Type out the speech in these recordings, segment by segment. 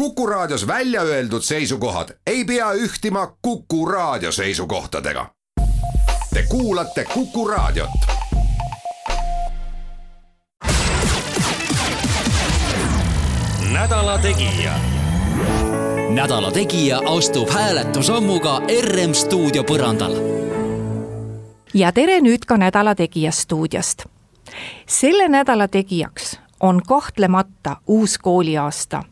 Kuku Raadios välja öeldud seisukohad ei pea ühtima Kuku Raadio seisukohtadega. Te kuulate Kuku Raadiot. nädala Tegija. nädala Tegija astub hääletusammuga RM stuudio põrandal. ja tere nüüd ka Nädala Tegija stuudiost. selle nädala tegijaks on kahtlemata uus kooliaasta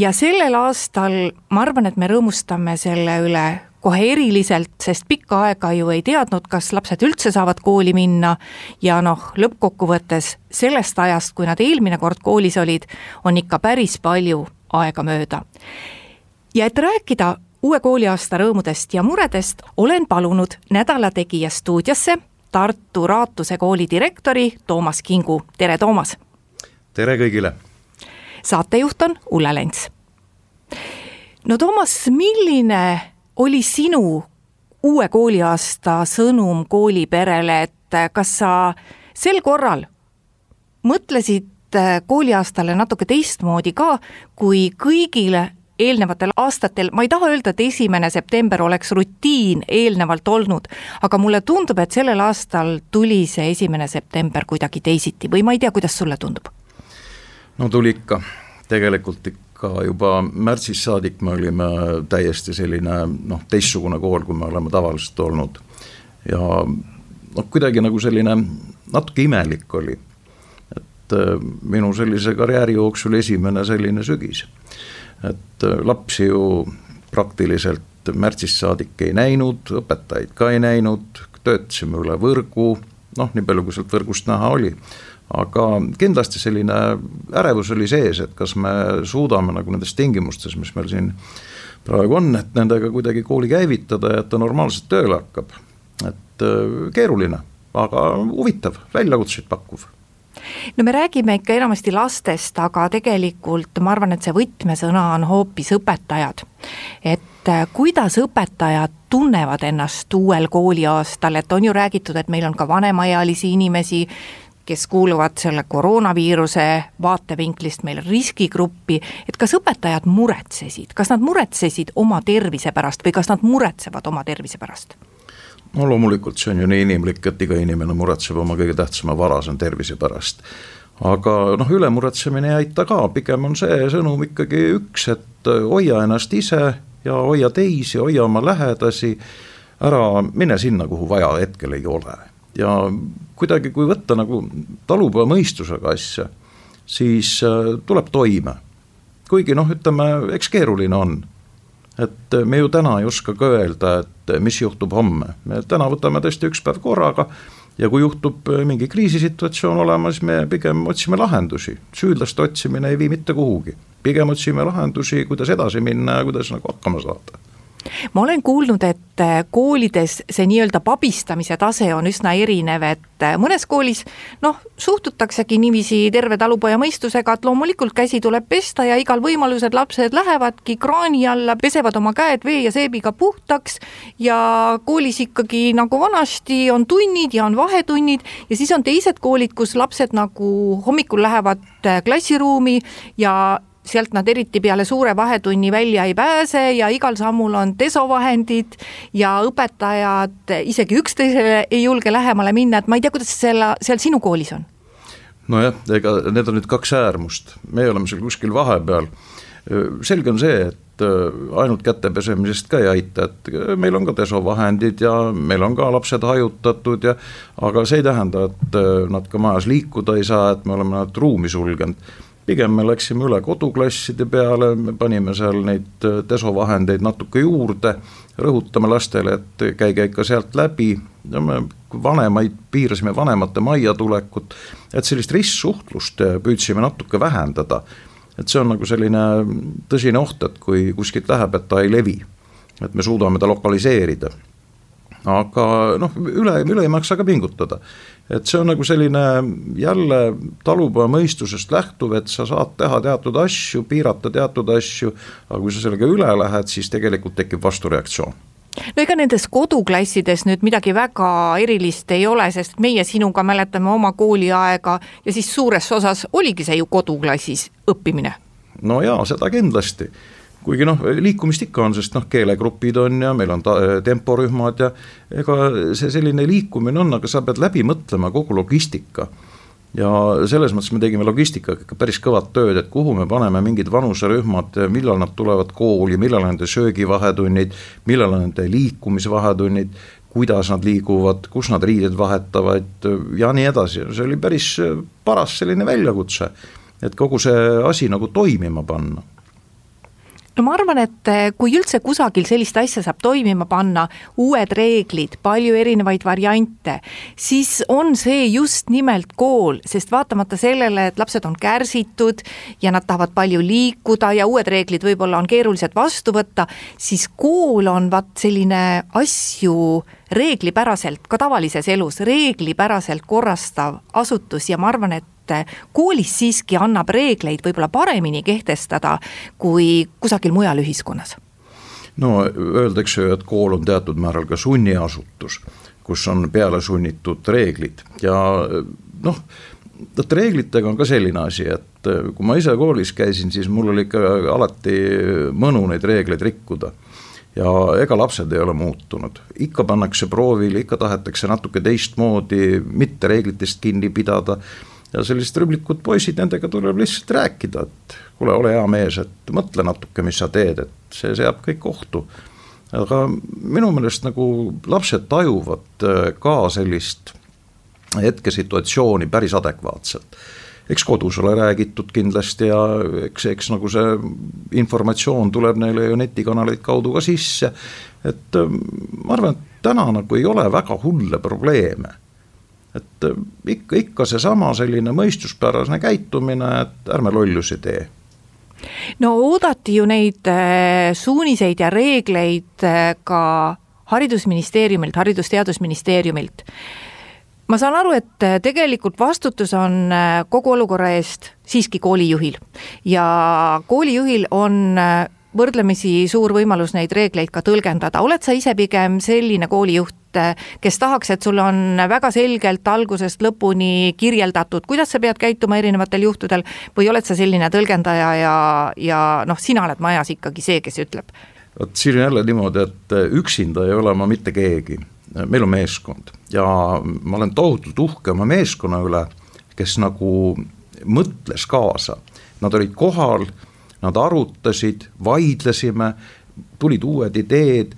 ja sellel aastal ma arvan, et me rõõmustame selle üle kohe eriliselt, sest pikka aega ju ei teadnud, kas lapsed üldse saavad kooli minna ja noh, lõppkokkuvõttes sellest ajast, kui nad eelmine kord koolis olid, on ikka päris palju aega mööda. ja et rääkida uue kooliaasta rõõmudest ja muredest, olen palunud Nädala Tegija stuudiosse Tartu Raatuse kooli direktori Toomas Kingu, tere Toomas! tere kõigile! Saatejuht on Ulle Lents. no Toomas, milline oli sinu uue kooliaasta sõnum kooliperele, et kas sa sel korral mõtlesid kooliaastale natuke teistmoodi ka, kui kõigile eelnevatel aastatel, ma ei taha öelda, et esimene september oleks rutiin eelnevalt olnud, aga mulle tundub, et sellel aastal tuli see esimene september kuidagi teisiti või ma ei tea, kuidas sulle tundub? No tuli ikka, tegelikult ikka juba märtsist saadik me olime täiesti selline noh, teistsugune kool, kui me oleme tavaliselt olnud. ja noh, kuidagi nagu selline natuke imelik oli. et äh, minu sellise karjääri jooksul esimene selline sügis. et äh, lapsi ju praktiliselt märtsist saadik ei näinud, õpetajaid ka ei näinud, töötasime üle võrgu, noh, nii palju, kui sealt võrgust näha oli aga kindlasti selline ärevus oli sees, et kas me suudame nagu nendes tingimustes, mis meil siin praegu on, et nendega kuidagi kooli käivitada ja et ta normaalselt tööle hakkab. et äh, keeruline, aga huvitav, väljakutseid pakkuv no me räägime ikka enamasti lastest, aga tegelikult ma arvan, et see võtmesõna on hoopis õpetajad. et äh, kuidas õpetajad tunnevad ennast uuel kooliaastal, et on ju räägitud, et meil on ka vanemaealisi inimesi, kes kuuluvad selle koroonaviiruse vaatevinklist meil riskigruppi, et kas õpetajad muretsesid, kas nad muretsesid oma tervise pärast või kas nad muretsevad oma tervise pärast? no loomulikult, see on ju nii inimlik, et iga inimene muretseb oma kõige tähtsama vara, see on tervise pärast. aga noh, ülemuretsemine ei aita ka, pigem on see sõnum ikkagi üks, et hoia ennast ise ja hoia teisi, hoia oma lähedasi, ära mine sinna, kuhu vaja hetkel ei ole ja kuidagi, kui võtta nagu talupojamõistusega asja, siis äh, tuleb toime. kuigi noh, ütleme, eks keeruline on. et me ju täna ei oska ka öelda, et mis juhtub homme, me täna võtame tõesti üks päev korraga ja kui juhtub äh, mingi kriisisituatsioon olema, siis me pigem otsime lahendusi, süüdlaste otsimine ei vii mitte kuhugi. pigem otsime lahendusi, kuidas edasi minna ja kuidas nagu hakkama saada ma olen kuulnud, et äh, koolides see nii-öelda pabistamise tase on üsna erinev, et äh, mõnes koolis noh, suhtutaksegi niiviisi terve talupoja mõistusega, et loomulikult käsi tuleb pesta ja igal võimalusel lapsed lähevadki kraani alla, pesevad oma käed vee ja seebiga puhtaks ja koolis ikkagi nagu vanasti on tunnid ja on vahetunnid ja siis on teised koolid, kus lapsed nagu hommikul lähevad äh, klassiruumi ja sealt nad eriti peale suure vahetunni välja ei pääse ja igal sammul on desovahendid ja õpetajad isegi üksteisele ei julge lähemale minna, et ma ei tea, kuidas selle, seal sinu koolis on? nojah, ega need on nüüd kaks äärmust, meie oleme seal kuskil vahepeal. selge on see, et äh, ainult käte pesemisest ka ei aita, et äh, meil on ka desovahendid ja meil on ka lapsed hajutatud ja aga see ei tähenda, et äh, nad ka majas liikuda ei saa, et me oleme nad ruumi sulgenud pigem me läksime üle koduklasside peale, me panime seal neid äh, desovahendeid natuke juurde, rõhutame lastele, et käige ikka sealt läbi, ja me vanemaid piirasime vanemate majja tulekut, et sellist ristsuhtlust äh, püüdsime natuke vähendada. et see on nagu selline tõsine oht, et kui kuskilt läheb, et ta ei levi, et me suudame ta lokaliseerida aga noh, üle, üle ei maksa ka pingutada. Et see on nagu selline jälle talupojamõistusest lähtuv, et sa saad teha teatud asju, piirata teatud asju, aga kui sa sellega üle lähed, siis tegelikult tekib vastureaktsioon. No ega nendes koduklassides nüüd midagi väga erilist ei ole, sest meie sinuga mäletame oma kooliaega ja siis suures osas oligi see ju koduklassis õppimine. No jaa, seda kindlasti kuigi noh, liikumist ikka on, sest noh, keelegrupid on ja meil on ta, temporühmad ja ega see selline liikumine on, aga sa pead läbi mõtlema kogu logistika. ja selles mõttes me tegime logistikaga ikka päris kõvat tööd, et kuhu me paneme mingid vanuserühmad, millal nad tulevad kooli, millal on nende söögivahetunnid, millal on nende liikumisvahetunnid, kuidas nad liiguvad, kus nad riided vahetavad ja nii edasi, see oli päris paras selline väljakutse, et kogu see asi nagu toimima panna no ma arvan, et eh, kui üldse kusagil sellist asja saab toimima panna, uued reeglid, palju erinevaid variante, siis on see just nimelt kool, sest vaatamata sellele, et lapsed on kärsitud ja nad tahavad palju liikuda ja uued reeglid võib-olla on keerulised vastu võtta, siis kool on vaat selline asju reeglipäraselt, ka tavalises elus reeglipäraselt korrastav asutus ja ma arvan, et et koolis siiski annab reegleid võib-olla paremini kehtestada kui kusagil mujal ühiskonnas? no öeldakse ju, et kool on teatud määral ka sunniasutus, kus on peale sunnitud reeglid. Ja noh, vot reeglitega on ka selline asi, et kui ma ise koolis käisin, siis mul oli ikka alati mõnu neid reegleid rikkuda. Ja ega lapsed ei ole muutunud, ikka pannakse proovile, ikka tahetakse natuke teistmoodi, mitte reeglitest kinni pidada ja sellised rüblikud poisid, nendega tuleb lihtsalt rääkida, et kuule, ole hea mees, et mõtle natuke, mis sa teed, et see seab kõik ohtu. aga minu meelest nagu lapsed tajuvad äh, ka sellist hetkesituatsiooni päris adekvaatselt. eks kodus ole räägitud kindlasti ja eks, eks nagu see informatsioon tuleb neile ju netikanaleid kaudu ka sisse. et äh, ma arvan, et täna nagu ei ole väga hulle probleeme et äh, ikka, ikka seesama selline mõistuspärane käitumine, et ärme lollusi tee no oodati ju neid äh, suuniseid ja reegleid äh, ka haridusministeeriumilt, Haridus-Teadusministeeriumilt. ma saan aru, et tegelikult vastutus on kogu olukorra eest siiski koolijuhil ja koolijuhil on võrdlemisi suur võimalus neid reegleid ka tõlgendada, oled sa ise pigem selline koolijuht, kes tahaks, et sul on väga selgelt algusest lõpuni kirjeldatud, kuidas sa pead käituma erinevatel juhtudel või oled sa selline tõlgendaja ja, ja noh, sina oled majas ikkagi see, kes ütleb? vot siin on jälle niimoodi, et üksinda ei ole ma mitte keegi, meil on meeskond ja ma olen tohutult uhke oma meeskonna üle, kes nagu mõtles kaasa, nad olid kohal nad arutasid, vaidlesime, tulid uued ideed,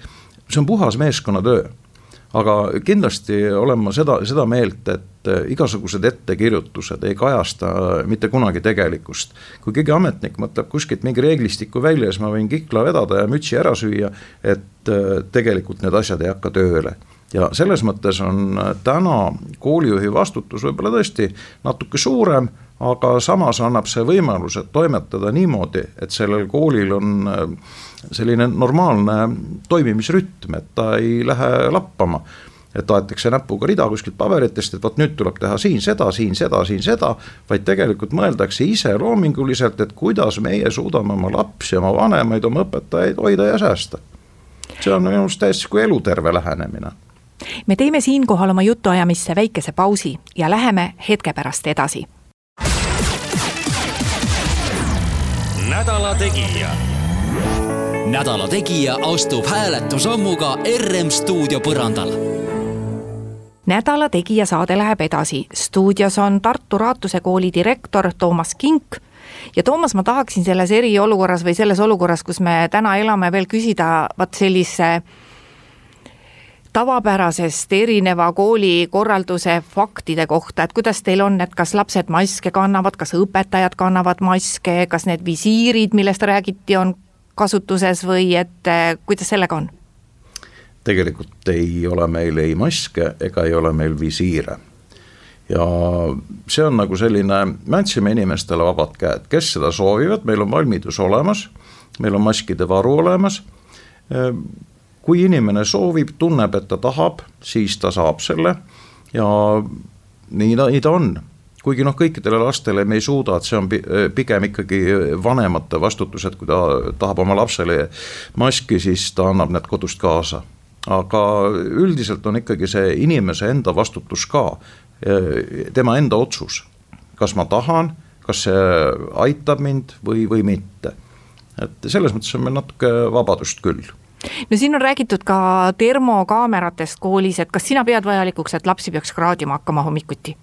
see on puhas meeskonnatöö. aga kindlasti olen ma seda, seda meelt, et igasugused ettekirjutused ei kajasta mitte kunagi tegelikkust. kui keegi ametnik mõtleb kuskilt mingi reeglistiku välja, siis ma võin kikla vedada ja mütsi ära süüa, et tegelikult need asjad ei hakka tööle ja selles mõttes on täna koolijuhi vastutus võib-olla tõesti natuke suurem aga samas annab see võimaluse toimetada niimoodi, et sellel koolil on äh, selline normaalne toimimisrütm, et ta ei lähe lappama et aetakse näpuga rida kuskilt paberitest, et vot nüüd tuleb teha siin seda, siin seda, siin seda, vaid tegelikult mõeldakse ise loominguliselt, et kuidas meie suudame oma lapsi, oma vanemaid, oma õpetajaid hoida ja säästa. see on minu arust täiesti kui eluterve lähenemine. me teeme siinkohal oma jutuajamisse väikese pausi ja läheme hetke pärast edasi nädala Tegija. nädala Tegija astub hääletusammuga RM stuudio põrandal. Nädala Tegija saade läheb edasi, stuudios on Tartu Raatuse kooli direktor Toomas Kink. Ja Toomas, ma tahaksin selles eriolukorras või selles olukorras, kus me täna elame, veel küsida vaat sellise tavapärasest erineva koolikorralduse faktide kohta, et kuidas teil on, et kas lapsed maske kannavad, kas õpetajad kannavad maske, kas need visiirid, millest räägiti, on kasutuses või et eh, kuidas sellega on? tegelikult ei ole meil ei maske ega ei ole meil visiire. Ja see on nagu selline, me andsime inimestele vabad käed, kes seda soovivad, meil on valmidus olemas, meil on maskide varu olemas kui inimene soovib, tunneb, et ta tahab, siis ta saab selle ja nii ta, nii ta on kuigi noh, kõikidele lastele me ei suuda, et see on pigem ikkagi vanemate vastutus, et kui ta tahab oma lapsele maski, siis ta annab need kodust kaasa. aga üldiselt on ikkagi see inimese enda vastutus ka, tema enda otsus, kas ma tahan kas see aitab mind või, või mitte. et selles mõttes on meil natuke vabadust küll no siin on räägitud ka termokaameratest koolis, et kas sina pead vajalikuks, et lapsi peaks kraadima hakkama hommikuti?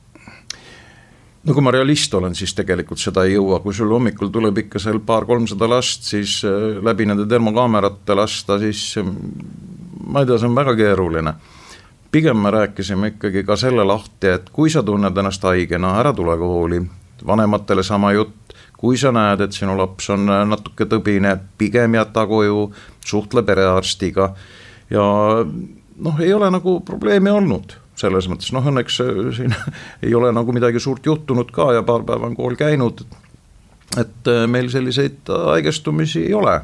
no kui ma realist olen, siis tegelikult seda ei jõua, kui sul hommikul tuleb ikka seal paar-kolmsada last, siis äh, läbi nende termokaamerate lasta, siis ähm, ma ei tea, see on väga keeruline. pigem me rääkisime ikkagi ka selle lahti, et kui sa tunned ennast haigena, ära tule kooli, vanematele sama jutt, kui sa näed, et sinu laps on äh, natuke tõbine, pigem jäta koju, suhtle perearstiga. Ja noh, ei ole nagu probleemi olnud selles mõttes. Noh, õnneks äh, siin ei ole nagu midagi suurt juhtunud ka ja paar päeva on kool käinud. et äh, meil selliseid haigestumisi ei ole.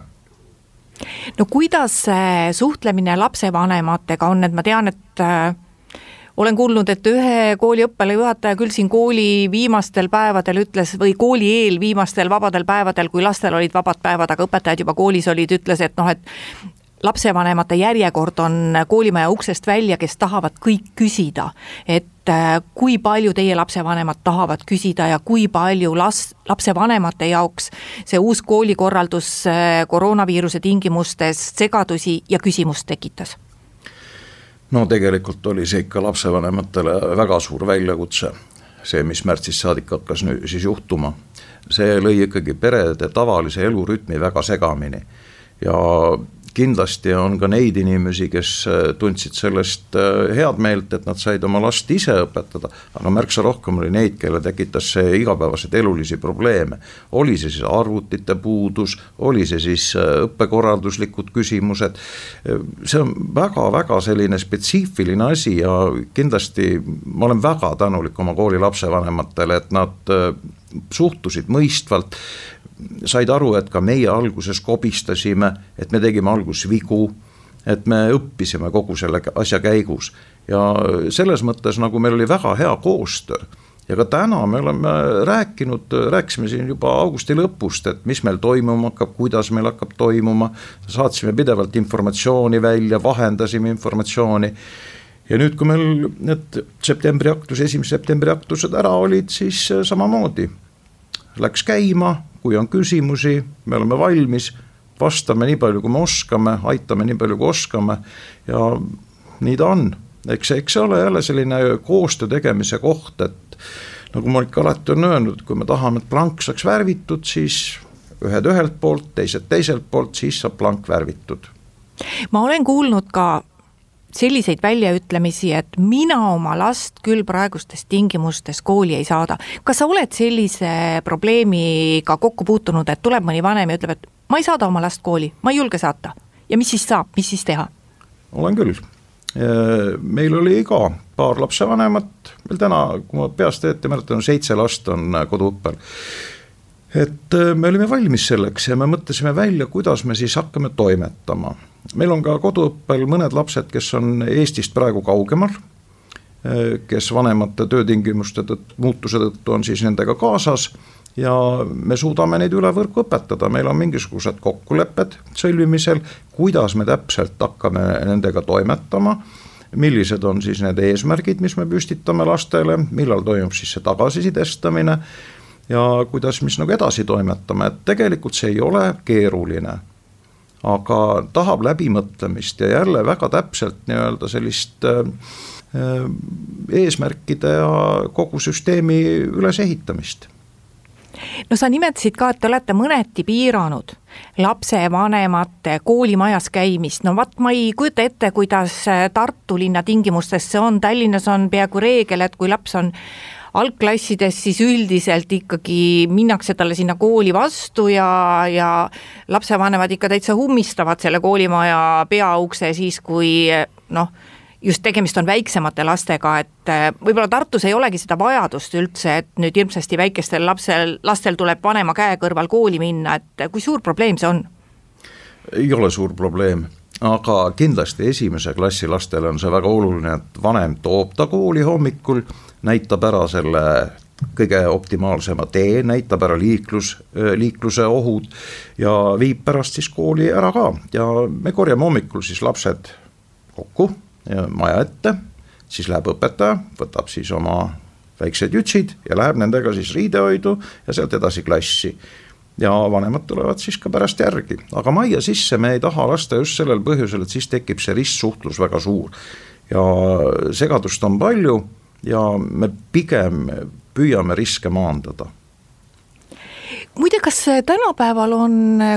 No kuidas suhtlemine lapsevanematega on, et ma tean, et olen kuulnud, et ühe kooli õppealajuhataja küll siin kooli viimastel päevadel ütles või kooli eel viimastel vabadel päevadel, kui lastel olid vabad päevad, aga õpetajad juba koolis olid, ütles, et noh, et lapsevanemate järjekord on koolimaja uksest välja, kes tahavad kõik küsida, et äh, kui palju teie lapsevanemad tahavad küsida ja kui palju las-, lapsevanemate jaoks see uus koolikorraldus äh, koroonaviiruse tingimustes segadusi ja küsimust tekitas? No tegelikult oli see ikka lapsevanematele väga suur väljakutse, see, mis märtsist saadik hakkas nüüd siis juhtuma. see lõi ikkagi perede tavalise elurütmi väga segamini ja kindlasti on ka neid inimesi, kes äh, tundsid sellest äh, head meelt, et nad said oma last ise õpetada, aga märksa rohkem oli neid, kelle tekitas see igapäevaseid elulisi probleeme. oli see siis arvutite puudus, oli see siis äh, õppekorralduslikud küsimused, see on väga-väga selline spetsiifiline asi ja kindlasti ma olen väga tänulik oma kooli lapsevanematele, et nad suhtusid mõistvalt said aru, et ka meie alguses kobistasime, et me tegime alguses vigu, et me õppisime kogu selle asja käigus ja selles mõttes nagu meil oli väga hea koostöö ja ka täna me oleme rääkinud, rääkisime siin juba augusti lõpust, et mis meil toimuma hakkab, kuidas meil hakkab toimuma. saatsime pidevalt informatsiooni välja, vahendasime informatsiooni. ja nüüd, kui meil need septembri aktus, esimese septembri aktused ära olid, siis samamoodi läks käima, kui on küsimusi, me oleme valmis, vastame nii palju, kui me oskame, aitame nii palju, kui oskame ja nii ta on. eks, eks see ole jälle selline koostöö tegemise koht, et nagu ma ikka alati olen öelnud, kui me tahame, et plank saaks värvitud, siis ühed ühelt poolt, teised teiselt poolt, siis saab plank värvitud. ma olen kuulnud ka selliseid väljaütlemisi, et mina oma last küll praegustes tingimustes kooli ei saada. kas sa oled sellise probleemiga kokku puutunud, et tuleb mõni vanem ja ütleb, et ma ei saada oma last kooli, ma ei julge saata ja mis siis saab, mis siis teha? olen küll, meil oli ka paar lapsevanemat, meil täna, kui ma peast ette mäletan, seitse last on koduõppel et me olime valmis selleks ja me mõtlesime välja, kuidas me siis hakkame toimetama. Meil on ka koduõppel mõned lapsed, kes on Eestist praegu kaugemal, kes vanemate töötingimuste tõttu, muutuse tõttu on siis nendega kaasas ja me suudame neid üle võrgu õpetada, meil on mingisugused kokkulepped sõlmimisel, kuidas me täpselt hakkame nendega toimetama, millised on siis need eesmärgid, mis me püstitame lastele, millal toimub siis see tagasisidestamine ja kuidas, mis nagu edasi toimetame, et tegelikult see ei ole keeruline. Aga tahab läbimõtlemist ja jälle väga täpselt nii-öelda sellist äh, äh, eesmärkide ja kogu süsteemi ülesehitamist. No sa nimetasid ka, et te olete mõneti piiranud lapsevanemate koolimajas käimist, no vot, ma ei kujuta ette, kuidas Tartu linna tingimustes see on, Tallinnas on peaaegu reegel, et kui laps on algklassides siis üldiselt ikkagi minnakse talle sinna kooli vastu ja, ja lapsevanemad ikka täitsa ummistavad selle koolimaja peaukse siis, kui noh, just tegemist on väiksemate lastega, et eh, võib-olla Tartus ei olegi seda vajadust üldse, et nüüd hirmsasti väikestel lapsel, lastel tuleb vanema käe kõrval kooli minna, et kui suur probleem see on? ei ole suur probleem aga kindlasti esimese klassi lastele on see väga oluline, et vanem toob ta kooli hommikul näitab ära selle kõige optimaalsema tee, näitab ära liiklus, liikluse ohud ja viib pärast siis kooli ära ka. Ja me korjame hommikul siis lapsed kokku maja ette, siis läheb õpetaja, võtab siis oma väiksed jutsid ja läheb nendega siis riidehoidu ja sealt edasi klassi. Ja vanemad tulevad siis ka pärast järgi, aga majja sisse me ei taha lasta just sellel põhjusel, et siis tekib see ristsuhtlus väga suur. ja segadust on palju ja me pigem püüame riske maandada. Muide, kas tänapäeval on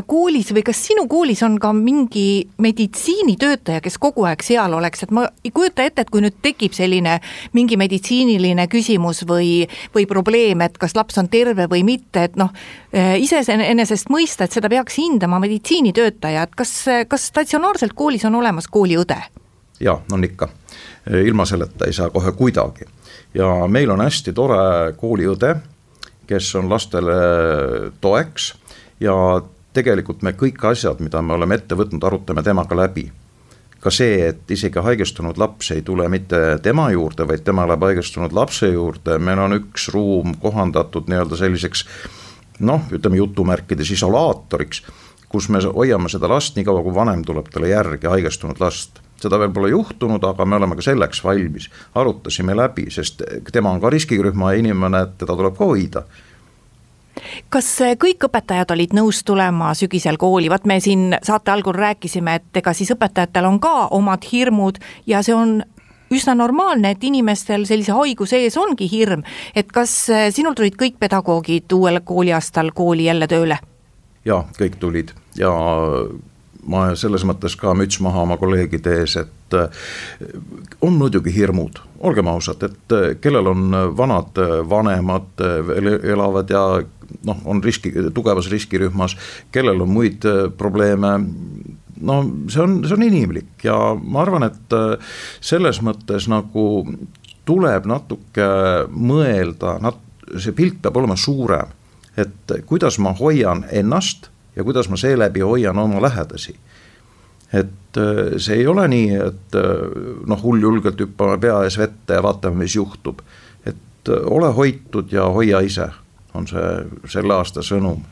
koolis või kas sinu koolis on ka mingi meditsiinitöötaja, kes kogu aeg seal oleks, et ma ei kujuta ette, et kui nüüd tekib selline mingi meditsiiniline küsimus või, või probleem, et kas laps on terve või mitte, et noh, iseenesest mõista, et seda peaks hindama meditsiinitöötaja, et kas, kas statsionaarselt koolis on olemas kooliõde? jaa, on ikka, ilma selleta ei saa kohe kuidagi ja meil on hästi tore kooliõde kes on lastele toeks. Ja tegelikult me kõik asjad, mida me oleme ette võtnud, arutame temaga läbi. ka see, et isegi haigestunud laps ei tule mitte tema juurde, vaid tema läheb haigestunud lapse juurde, meil on üks ruum kohandatud nii-öelda selliseks noh, ütleme jutumärkides isolaatoriks, kus me hoiame seda last nii kaua, kui vanem tuleb talle järgi, haigestunud last seda veel pole juhtunud, aga me oleme ka selleks valmis, arutasime läbi, sest tema on ka riskirühma inimene, et teda tuleb ka hoida. Kas kõik õpetajad olid nõus tulema sügisel kooli, vaat me siin saate algul rääkisime, et ega siis õpetajatel on ka omad hirmud ja see on üsna normaalne, et inimestel sellise haiguse ees ongi hirm, et kas sinul tulid kõik pedagoogid uuel kooliaastal kooli jälle tööle? jaa, kõik tulid. Ja ma selles mõttes ka müts maha oma kolleegide ees, et äh, on muidugi hirmud, olgem ausad, et äh, kellel on vanad äh, vanemad elavad ja noh, on riski, tugevas riskirühmas, kellel on muid probleeme no see on, see on inimlik ja ma arvan, et selles mõttes nagu tuleb natuke mõelda, nat-, see pilt peab olema suurem. et kuidas ma hoian ennast ja kuidas ma seeläbi hoian oma lähedasi. et äh, see ei ole nii, et äh, noh, hulljulgelt hüppame pea ees vette ja vaatame, mis juhtub. et äh, ole hoitud ja hoia ise, on see selle aasta sõnum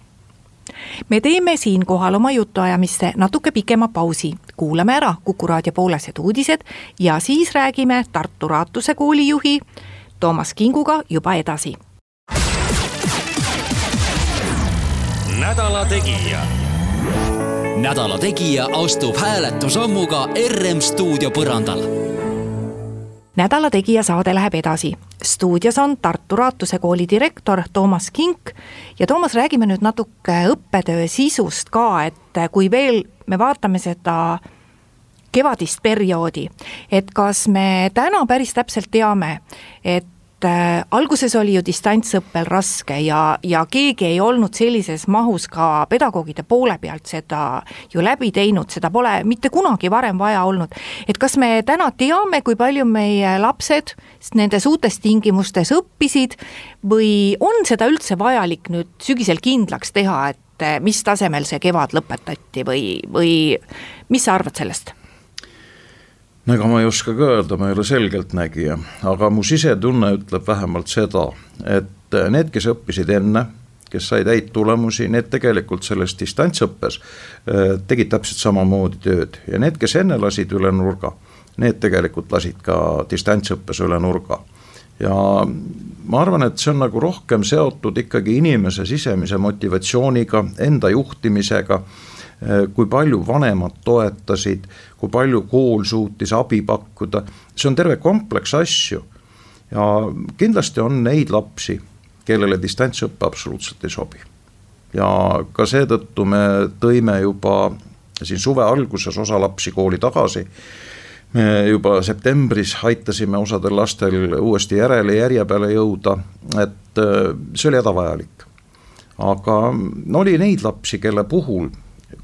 me teeme siinkohal oma jutuajamisse natuke pikema pausi, kuulame ära Kuku raadio poolased uudised ja siis räägime Tartu Raatuse koolijuhi Toomas Kinguga juba edasi nädala Tegija. nädala Tegija astub hääletusammuga RM stuudio põrandal. nädala Tegija saade läheb edasi. stuudios on Tartu Raatuse kooli direktor Toomas Kink ja Toomas, räägime nüüd natuke õppetöö sisust ka, et kui veel me vaatame seda kevadist perioodi, et kas me täna päris täpselt teame, et äh, alguses oli ju distantsõppel raske ja, ja keegi ei olnud sellises mahus ka pedagoogide poole pealt seda ju läbi teinud, seda pole mitte kunagi varem vaja olnud. et kas me täna teame, kui palju meie lapsed nendes uutes tingimustes õppisid või on seda üldse vajalik nüüd sügisel kindlaks teha, et äh, mis tasemel see kevad lõpetati või, või mis sa arvad sellest? No ega ma ei oska ka öelda, ma ei ole selgeltnägija, aga mu sisetunne ütleb vähemalt seda, et need, kes õppisid enne, kes said häid tulemusi, need tegelikult selles distantsõppes äh, tegid täpselt samamoodi tööd. Ja need, kes enne lasid üle nurga, need tegelikult lasid ka distantsõppes üle nurga. Ja ma arvan, et see on nagu rohkem seotud ikkagi inimese sisemise motivatsiooniga, enda juhtimisega kui palju vanemad toetasid, kui palju kool suutis abi pakkuda, see on terve kompleks asju. ja kindlasti on neid lapsi, kellele distantsõpe absoluutselt ei sobi. ja ka seetõttu me tõime juba siin suve alguses osa lapsi kooli tagasi me juba septembris aitasime osadel lastel uuesti järele järje peale jõuda, et äh, see oli hädavajalik. aga no oli neid lapsi, kelle puhul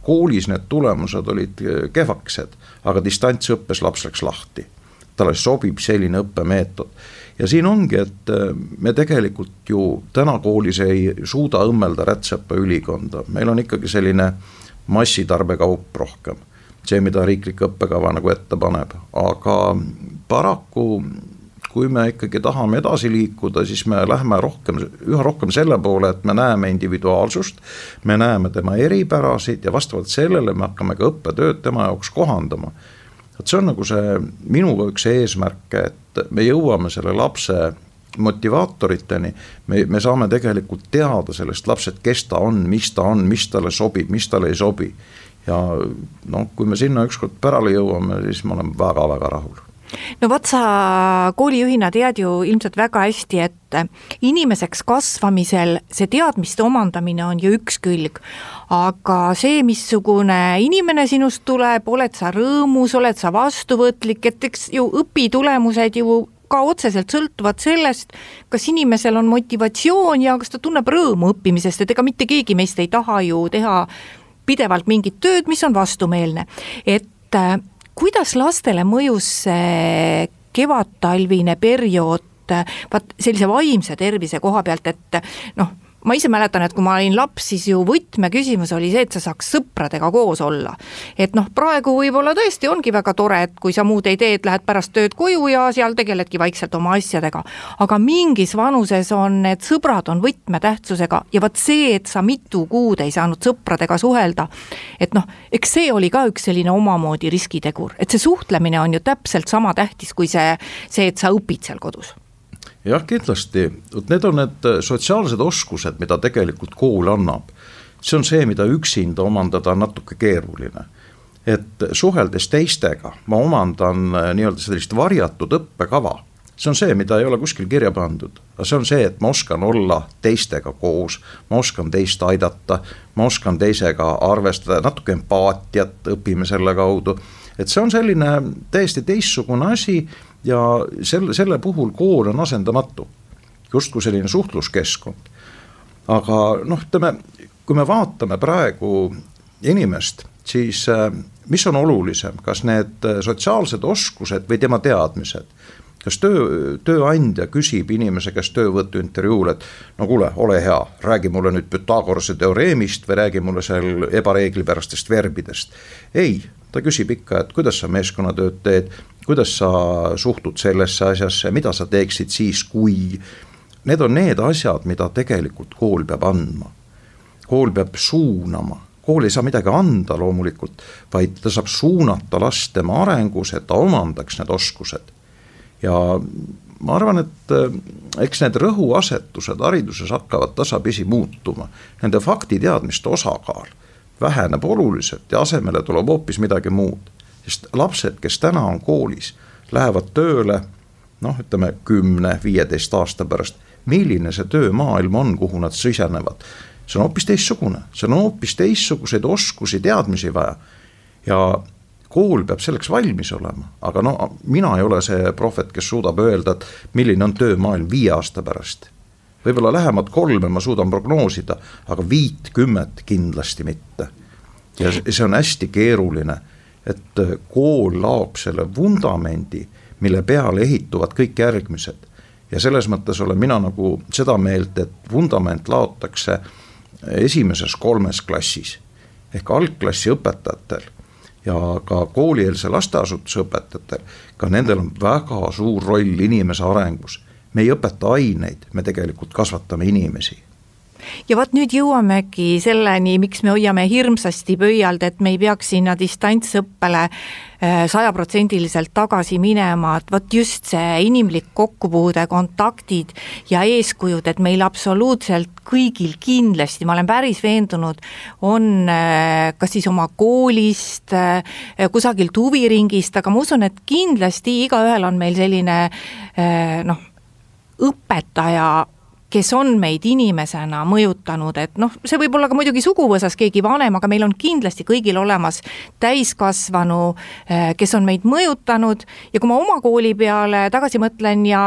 koolis need tulemused olid äh, kehvakesed, aga distantsõppes laps läks lahti. talle sobib selline õppemeetod ja siin ongi, et äh, me tegelikult ju täna koolis ei suuda õmmelda rätsepa ülikonda, meil on ikkagi selline massitarbekaup rohkem. see, mida riiklik õppekava nagu ette paneb, aga paraku kui me ikkagi tahame edasi liikuda, siis me lähme rohkem, üha rohkem selle poole, et me näeme individuaalsust. me näeme tema eripärasid ja vastavalt sellele me hakkame ka õppetööd tema jaoks kohandama. et see on nagu see minu üks eesmärke, et me jõuame selle lapse motivaatoriteni. me, me saame tegelikult teada sellest lapsest, kes ta on, mis ta on, mis talle sobib, mis talle ei sobi. ja noh, kui me sinna ükskord pärale jõuame, siis ma olen väga-väga rahul no vot, sa koolijuhina tead ju ilmselt väga hästi, et inimeseks kasvamisel see teadmiste omandamine on ju üks külg, aga see, missugune inimene sinust tuleb, oled sa rõõmus, oled sa vastuvõtlik, et eks ju õpitulemused ju ka otseselt sõltuvad sellest, kas inimesel on motivatsioon ja kas ta tunneb rõõmu õppimisest, et ega mitte keegi meist ei taha ju teha pidevalt mingit tööd, mis on vastumeelne. et kuidas lastele mõjus see kevadtalvine periood vaat sellise vaimse tervise koha pealt, et noh, ma ise mäletan, et kui ma olin laps, siis ju võtmeküsimus oli see, et sa saaks sõpradega koos olla. et noh, praegu võib-olla tõesti ongi väga tore, et kui sa muud ei tee, et lähed pärast tööd koju ja seal tegeledki vaikselt oma asjadega. aga mingis vanuses on need sõbrad on võtmetähtsusega ja vot see, et sa mitu kuud ei saanud sõpradega suhelda, et noh, eks see oli ka üks selline omamoodi riskitegur, et see suhtlemine on ju täpselt sama tähtis kui see, see, et sa õpid seal kodus jah, kindlasti, vot need on need äh, sotsiaalsed oskused, mida tegelikult kool annab. see on see, mida üksinda omandada on natuke keeruline. et suheldes teistega ma omandan äh, nii-öelda sellist varjatud õppekava. see on see, mida ei ole kuskil kirja pandud, aga see on see, et ma oskan olla teistega koos, ma oskan teist aidata, ma oskan teisega arvestada, natuke empaatiat õpime selle kaudu. et see on selline täiesti teistsugune asi ja selle, selle puhul kool on asendamatu, justkui selline suhtluskeskkond. aga noh, ütleme, kui me vaatame praegu inimest, siis äh, mis on olulisem, kas need sotsiaalsed oskused või tema teadmised kas töö, tööandja küsib inimese käest töövõtuintervjuul, et no kuule, ole hea, räägi mulle nüüd Pythagorase teoreemist või räägi mulle seal ebareeglipärastest verbidest. ei, ta küsib ikka, et kuidas sa meeskonnatööd teed, kuidas sa suhtud sellesse asjasse, mida sa teeksid siis, kui. Need on need asjad, mida tegelikult kool peab andma. kool peab suunama, kool ei saa midagi anda loomulikult, vaid ta saab suunata last tema arengus, et ta omandaks need oskused. ja ma arvan, et eh, eks need rõhuasetused hariduses hakkavad tasapisi muutuma, nende faktiteadmiste osakaal väheneb oluliselt ja asemele tuleb hoopis midagi muud. sest lapsed, kes täna on koolis, lähevad tööle noh, ütleme kümne, viieteist aasta pärast. milline see töömaailm on, kuhu nad sisenevad? see on hoopis teistsugune, see on hoopis teistsuguseid oskusi, teadmisi vaja. ja kool peab selleks valmis olema, aga no mina ei ole see prohvet, kes suudab öelda, et milline on töömaailm viie aasta pärast võib-olla lähemat kolme ma suudan prognoosida, aga viitkümmet kindlasti mitte. ja see on hästi keeruline, et äh, kool laob selle vundamendi, mille peale ehituvad kõik järgmised. ja selles mõttes olen mina nagu seda meelt, et vundament laotakse esimeses kolmes klassis ehk algklassi õpetajatel ja ka koolieelse lasteasutuse õpetajatel, ka nendel on väga suur roll inimese arengus me ei õpeta aineid, me tegelikult kasvatame inimesi. Ja vot nüüd jõuamegi selleni, miks me hoiame hirmsasti pöialt, et me ei peaks sinna distantsõppele äh, sajaprotsendiliselt tagasi minema, et vot just see inimlik kokkupuude, kontaktid ja eeskujud, et meil absoluutselt kõigil kindlasti, ma olen päris veendunud, on äh, kas siis oma koolist, äh, kusagilt huviringist, aga ma usun, et kindlasti igaühel on meil selline noh, õpetaja kes on meid inimesena mõjutanud, et noh, see võib olla ka muidugi suguvõsas keegi vanem, aga meil on kindlasti kõigil olemas täiskasvanu, eh, kes on meid mõjutanud. Ja kui ma oma kooli peale tagasi mõtlen ja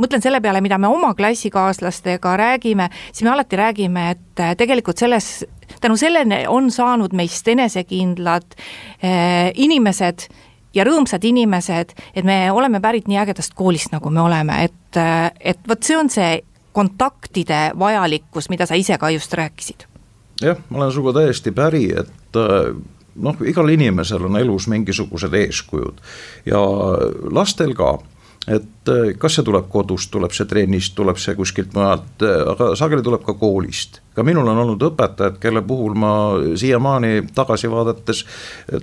mõtlen selle peale, mida me oma klassikaaslastega räägime, siis me alati räägime, et eh, tegelikult selles, tänu sellele on saanud meist enesekindlad eh, inimesed ja rõõmsad inimesed, et me oleme pärit nii ägedast koolist, nagu me oleme, et, et vot see on see kontaktide vajalikkus, mida sa ise ka just rääkisid. jah, ma olen sinuga täiesti päri, et noh, igal inimesel on elus mingisugused eeskujud. Ja lastel ka et äh, kas see tuleb kodust, tuleb see trennist, tuleb see kuskilt mujalt, äh, aga sageli tuleb ka koolist. ka minul on olnud õpetajad, kelle puhul ma siiamaani tagasi vaadates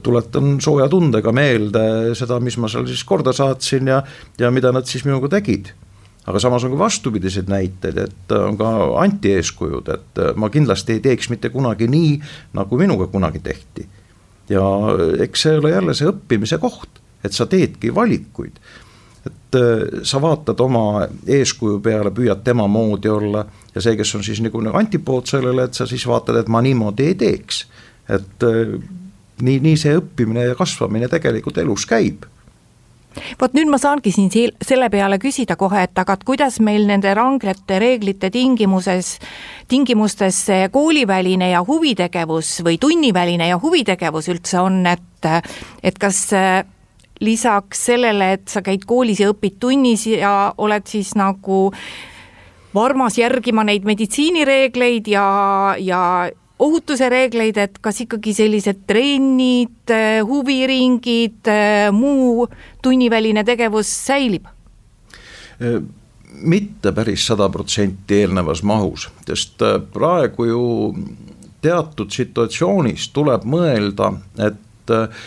tuletan sooja tundega meelde seda, mis ma seal siis korda saatsin ja, ja mida nad siis minuga tegid. aga samas on ka vastupidiseid näiteid, et on ka antieeskujud, et ma kindlasti ei teeks mitte kunagi nii, nagu minuga kunagi tehti. ja eks see ole jälle see õppimise koht, et sa teedki valikuid et sa vaatad oma eeskuju peale, püüad tema moodi olla ja see, kes on siis nagu antipood sellele, et sa siis vaatad, et ma niimoodi ei teeks. et nii, nii see õppimine ja kasvamine tegelikult elus käib vot nüüd ma saangi siin selle peale küsida kohe, et aga et kuidas meil nende rangete reeglite tingimuses, tingimustes see kooliväline ja huvitegevus või tunniväline ja huvitegevus üldse on, et, et kas lisaks sellele, et sa käid koolis ja õpid tunnis ja oled siis nagu varmas järgima neid meditsiinireegleid ja, ja ohutuse reegleid, et kas ikkagi sellised trennid, huviringid, muu tunniväline tegevus säilib? mitte päris sada protsenti eelnevas mahus, sest äh, praegu ju teatud situatsioonis tuleb mõelda, et äh,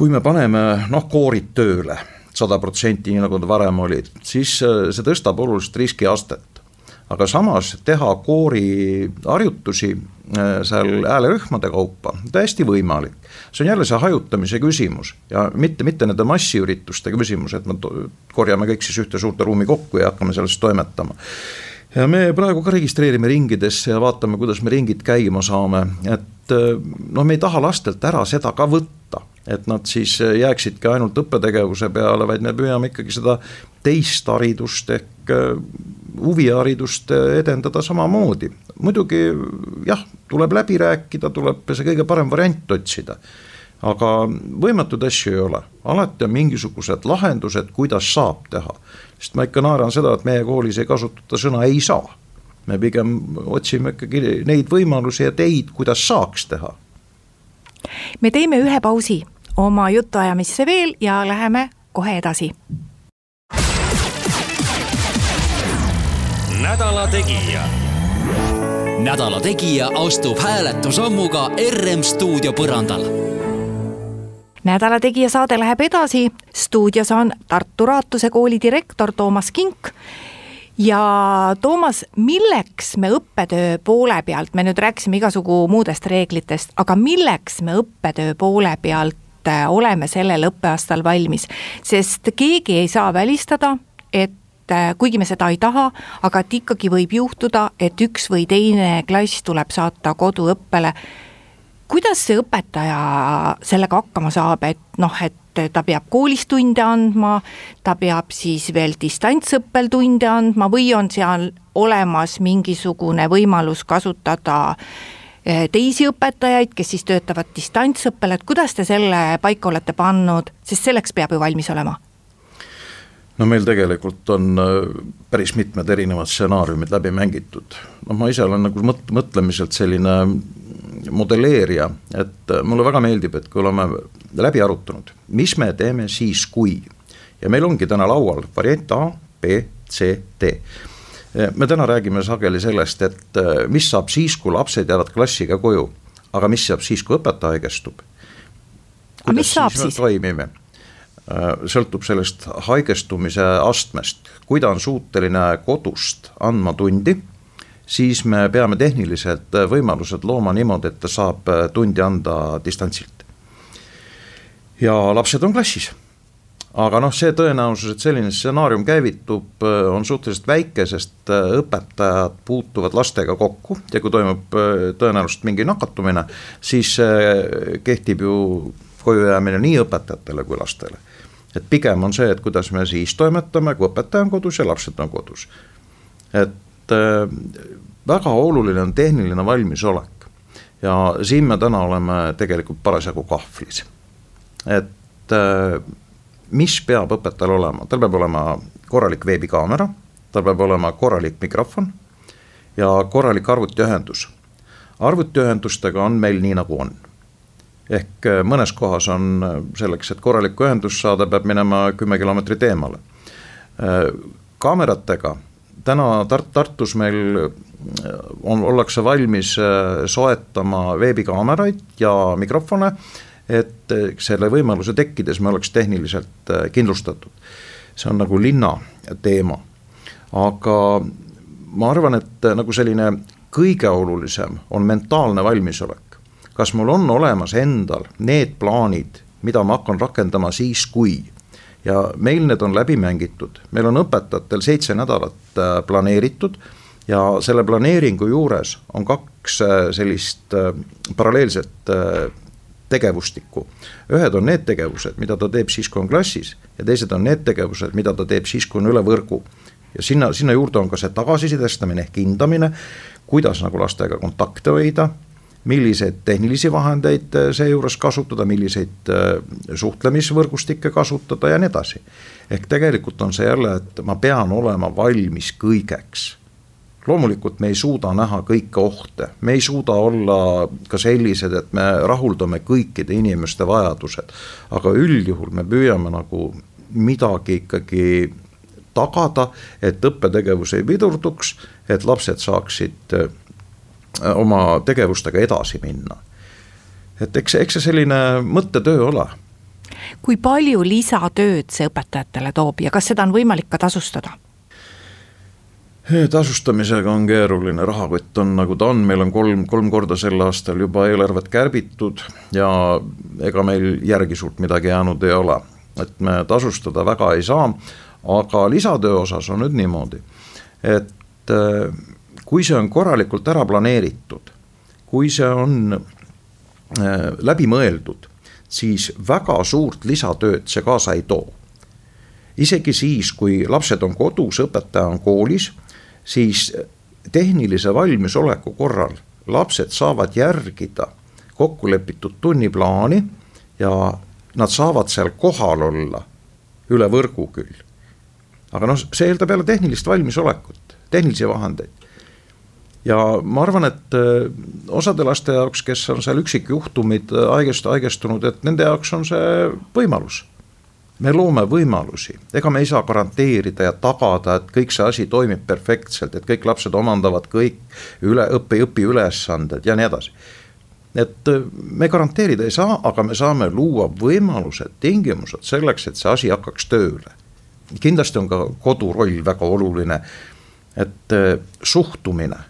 kui me paneme noh, koorid tööle sada protsenti, nii nagu nad varem olid, siis äh, see tõstab oluliselt riskiastet. Aga samas teha kooriharjutusi äh, seal häälerühmade kaupa, täiesti võimalik. see on jälle see hajutamise küsimus ja mitte, mitte nende massiürituste küsimus, et me korjame kõik siis ühte suurde ruumi kokku ja hakkame selles toimetama. Ja me praegu ka registreerime ringidesse ja vaatame, kuidas me ringid käima saame, et äh, noh, me ei taha lastelt ära seda ka võtta, et nad siis jääksidki ainult õppetegevuse peale, vaid me püüame ikkagi seda teist haridust ehk äh, huviharidust edendada samamoodi. muidugi jah, tuleb läbi rääkida, tuleb see kõige parem variant otsida. aga võimatuid asju ei ole, alati on mingisugused lahendused, kuidas saab teha. sest ma ikka naeran seda, et meie koolis ei kasutata sõna ei saa. me pigem otsime ikkagi neid võimalusi ja teid, kuidas saaks teha. Me teeme ühe pausi oma jutuajamisse veel ja läheme kohe edasi nädala Tegija. nädala Tegija astub hääletusammuga RM stuudio põrandal. nädala Tegija saade läheb edasi, stuudios on Tartu Raatuse kooli direktor Toomas Kink ja Toomas, milleks me õppetöö poole pealt, me nüüd rääkisime igasugu muudest reeglitest, aga milleks me õppetöö poole pealt äh, oleme sellel õppeaastal valmis, sest keegi ei saa välistada, et äh, kuigi me seda ei taha, aga et ikkagi võib juhtuda, et üks või teine klass tuleb saata koduõppele. kuidas see õpetaja sellega hakkama saab, et noh, et ta peab koolis tunde andma, ta peab siis veel distantsõppel tunde andma või on seal olemas mingisugune võimalus kasutada äh, teisi õpetajaid, kes siis töötavad distantsõppel, et kuidas te selle paika olete pannud, sest selleks peab ju valmis olema no meil tegelikult on äh, päris mitmed erinevad stsenaariumid läbi mängitud. noh, ma ise olen nagu mõt-, mõtlemiselt selline modelleerija, et äh, mulle väga meeldib, et kui oleme läbi arutanud, mis me teeme siis, kui. ja meil ongi täna laual variant A, B, C, D. me täna räägime sageli sellest, et äh, mis saab siis, kui lapsed jäävad klassiga koju, aga mis saab siis, kui õpetaja haigestub. aga mis saab siis? toimime Äh, sõltub sellest haigestumise astmest, kui ta on suuteline kodust andma tundi, siis me peame tehniliselt võimalused looma niimoodi, et ta saab äh, tundi anda distantsilt. ja lapsed on klassis. Aga noh, see tõenäosus, et selline stsenaarium käivitub, äh, on suhteliselt väike, sest õpetajad puutuvad lastega kokku. Ja kui toimub tõenäoliselt mingi nakatumine, siis kehtib ju kojujäämine nii õpetajatele kui lastele et pigem on see, et kuidas me siis toimetame, kui õpetaja on kodus ja lapsed on kodus. et äh, väga oluline on tehniline valmisolek ja siin me täna oleme tegelikult parasjagu kahvlis. et äh, mis peab õpetajal olema, tal peab olema korralik veebikaamera, tal peab olema korralik mikrofon ja korralik arvutiühendus. arvutiühendustega on meil nii, nagu on ehk äh, mõnes kohas on äh, selleks, et korralikku ühendust saada, peab minema kümme kilomeetrit eemale. Äh, kaameratega täna Tart-, Tartus meil on, ollakse valmis soetama veebikaameraid ja mikrofone, et selle võimaluse tekkides me oleks tehniliselt kindlustatud. see on nagu linna teema aga ma arvan, et nagu selline kõige olulisem on mentaalne valmisolek. Kas mul on olemas endal need plaanid, mida ma hakkan rakendama siis, kui ja meil need on läbi mängitud, meil on õpetajatel seitse nädalat äh, planeeritud ja selle planeeringu juures on kaks äh, sellist äh, paralleelset tegevustikku. ühed on need tegevused, mida ta teeb siis, kui on klassis ja teised on need tegevused, mida ta teeb siis, kui on üle võrgu. ja sinna, sinna juurde on ka see tagasisidestamine ehk hindamine, kuidas nagu lastega kontakte hoida milliseid tehnilisi vahendeid äh, seejuures kasutada, milliseid äh, suhtlemisvõrgustikke kasutada ja nii edasi. ehk tegelikult on see jälle, et ma pean olema valmis kõigeks. loomulikult me ei suuda näha kõiki ohte, me ei suuda olla ka sellised, et me rahuldame kõikide inimeste vajadused. aga üldjuhul me püüame nagu midagi ikkagi tagada, et õppetegevus ei pidurduks, et lapsed saaksid äh, oma tegevustega edasi minna. et eks, eks see selline mõttetöö ole. kui palju lisatööd see õpetajatele toob ja kas seda on võimalik ka tasustada? tasustamisega on keeruline, rahakott on nagu ta on, meil on kolm, kolm korda sel aastal juba eelarvet kärbitud ja ega meil järgi suurt midagi jäänud ei ole. et me tasustada väga ei saa, aga lisatöö osas on nüüd niimoodi, et äh, kui see on korralikult ära planeeritud, kui see on äh, läbimõeldud, siis väga suurt lisatööd see kaasa ei too. isegi siis, kui lapsed on kodus, õpetaja on koolis, siis tehnilise valmisoleku korral lapsed saavad järgida kokkulepitud tunniplaani ja nad saavad seal kohal olla üle võrgu küll. aga noh, see eeldab jälle tehnilist valmisolekut, tehnilisi vahendeid ja ma arvan, et äh, osade laste jaoks, kes on seal üksikjuhtumid äh, haigest, haigestunud, et nende jaoks on see võimalus. me loome võimalusi, ega me ei saa garanteerida ja tagada, et kõik see asi toimib perfektselt, et kõik lapsed omandavad kõik üle õpi, õpiülesanded ja nii edasi. et äh, me garanteerida ei saa, aga me saame luua võimalused, tingimused selleks, et see asi hakkaks tööle. kindlasti on ka kodu roll väga oluline, et suhtumine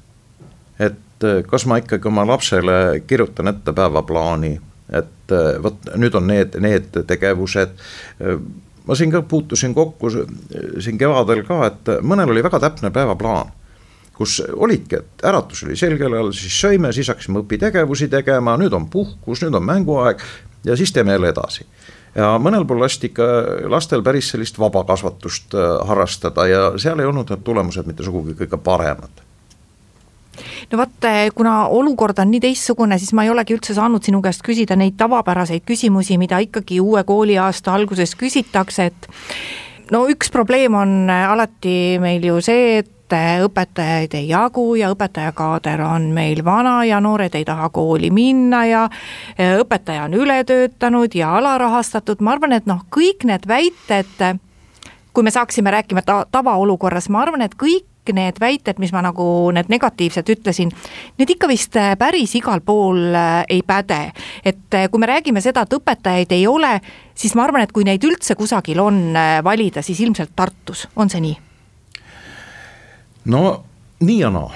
et äh, kas ma ikkagi oma lapsele kirjutan ette päevaplaani, et äh, vot nüüd on need, need tegevused. Äh, ma siin ka puutusin kokku siin kevadel ka, et mõnel oli väga täpne päevaplaan kus olidki, et äratus oli sel kellal, siis söime, siis hakkasime õpitegevusi tegema, nüüd on puhkus, nüüd on mänguaeg ja siis teeme jälle edasi ja mõnel pool lasti ikka lastel päris sellist vabakasvatust harrastada ja seal ei olnud need tulemused mitte sugugi kõige paremad no vot, eh, kuna olukord on nii teistsugune, siis ma ei olegi üldse saanud sinu käest küsida neid tavapäraseid küsimusi, mida ikkagi uue kooliaasta alguses küsitakse, et no üks probleem on eh, alati meil ju see, et eh, õpetajaid ei jagu ja õpetajakaader on meil vana ja noored ei taha kooli minna ja õpetaja on ületöötanud ja alarahastatud, ma arvan, et noh, kõik need väited, kui me saaksime rääkima ta tavaolukorras, ma arvan, et kõik kõik need väited, mis ma nagu need negatiivsed ütlesin, need ikka vist äh, päris igal pool äh, ei päde. et äh, kui me räägime seda, et õpetajaid ei ole, siis ma arvan, et kui neid üldse kusagil on valida, siis ilmselt Tartus, on see nii? no nii ja naa,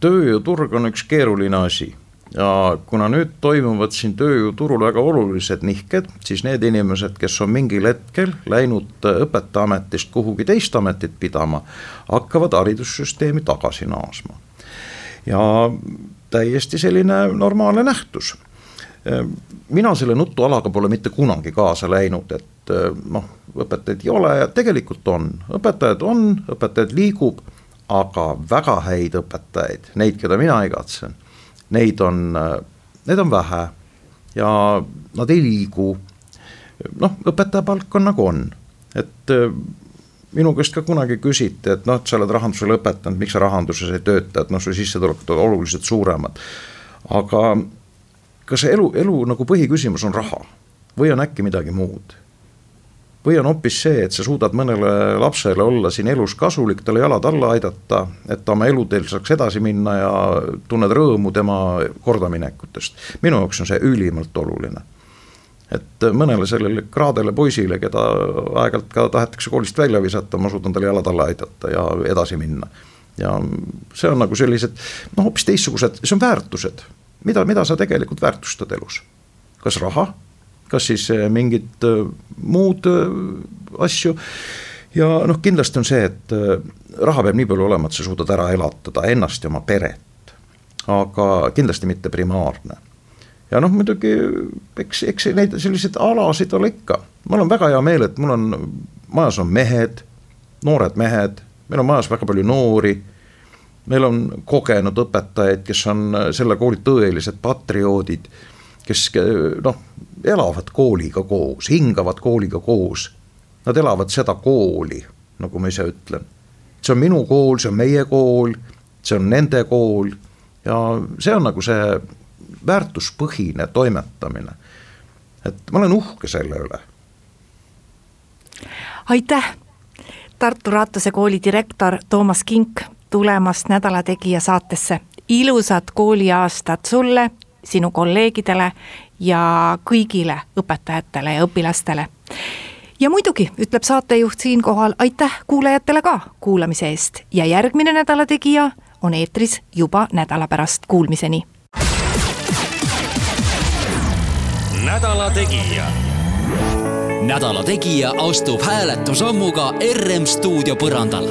tööjõuturg on üks keeruline asi ja kuna nüüd toimuvad siin tööjõuturul väga olulised nihked, siis need inimesed, kes on mingil hetkel läinud õpetajaametist kuhugi teist ametit pidama, hakkavad haridussüsteemi tagasi naasma. ja täiesti selline normaalne nähtus. mina selle nutualaga pole mitte kunagi kaasa läinud, et noh, õpetajaid ei ole ja tegelikult on, õpetajad on, õpetajaid liigub, aga väga häid õpetajaid, neid, keda mina igatsen neid on, neid on vähe ja nad ei liigu. noh, õpetaja palk on nagu on, et äh, minu käest ka kunagi küsiti, et noh, et sa oled rahanduse lõpetanud, miks sa rahanduses ei tööta, et noh, su sissetulekud on oluliselt suuremad. aga kas elu, elu nagu põhiküsimus on raha või on äkki midagi muud või on hoopis see, et sa suudad mõnele lapsele olla siin elus kasulik, talle jalad alla aidata, et ta oma eluteel saaks edasi minna ja tunned rõõmu tema kordaminekutest. minu jaoks on see ülimalt oluline. et mõnele sellele kraadele poisile, keda aeg-ajalt ka tahetakse koolist välja visata, ma suudan talle jalad alla aidata ja edasi minna. ja see on nagu sellised noh, hoopis teistsugused, see on väärtused, mida, mida sa tegelikult väärtustad elus. kas raha, kas siis eh, mingid eh, muud eh, asju ja noh, kindlasti on see, et raha peab nii palju olema, et sa suudad ära elatada ennast ja oma peret. aga kindlasti mitte primaarne ja noh, muidugi eks, eks neid selliseid alasid ole ikka. mul on väga hea meel, et mul on, majas on mehed, noored mehed, meil on majas väga palju noori. meil on kogenud õpetajaid, kes on selle kooli tõelised patrioodid, kes noh, elavad kooliga koos, hingavad kooliga koos. Nad elavad seda kooli, nagu ma ise ütlen. see on minu kool, see on meie kool, see on nende kool ja see on nagu see väärtuspõhine toimetamine. et ma olen uhke selle üle. aitäh, Tartu Raatuse kooli direktor Toomas Kink tulemast Nädala Tegija saatesse. ilusat kooliaastat sulle, sinu kolleegidele ja kõigile õpetajatele ja õpilastele. Ja muidugi ütleb saatejuht siinkohal aitäh kuulajatele ka kuulamise eest. Ja järgmine Nädala Tegija on eetris juba nädala pärast, kuulmiseni. Nädala Tegija. nädala Tegija astub hääletusammuga RM stuudio põrandal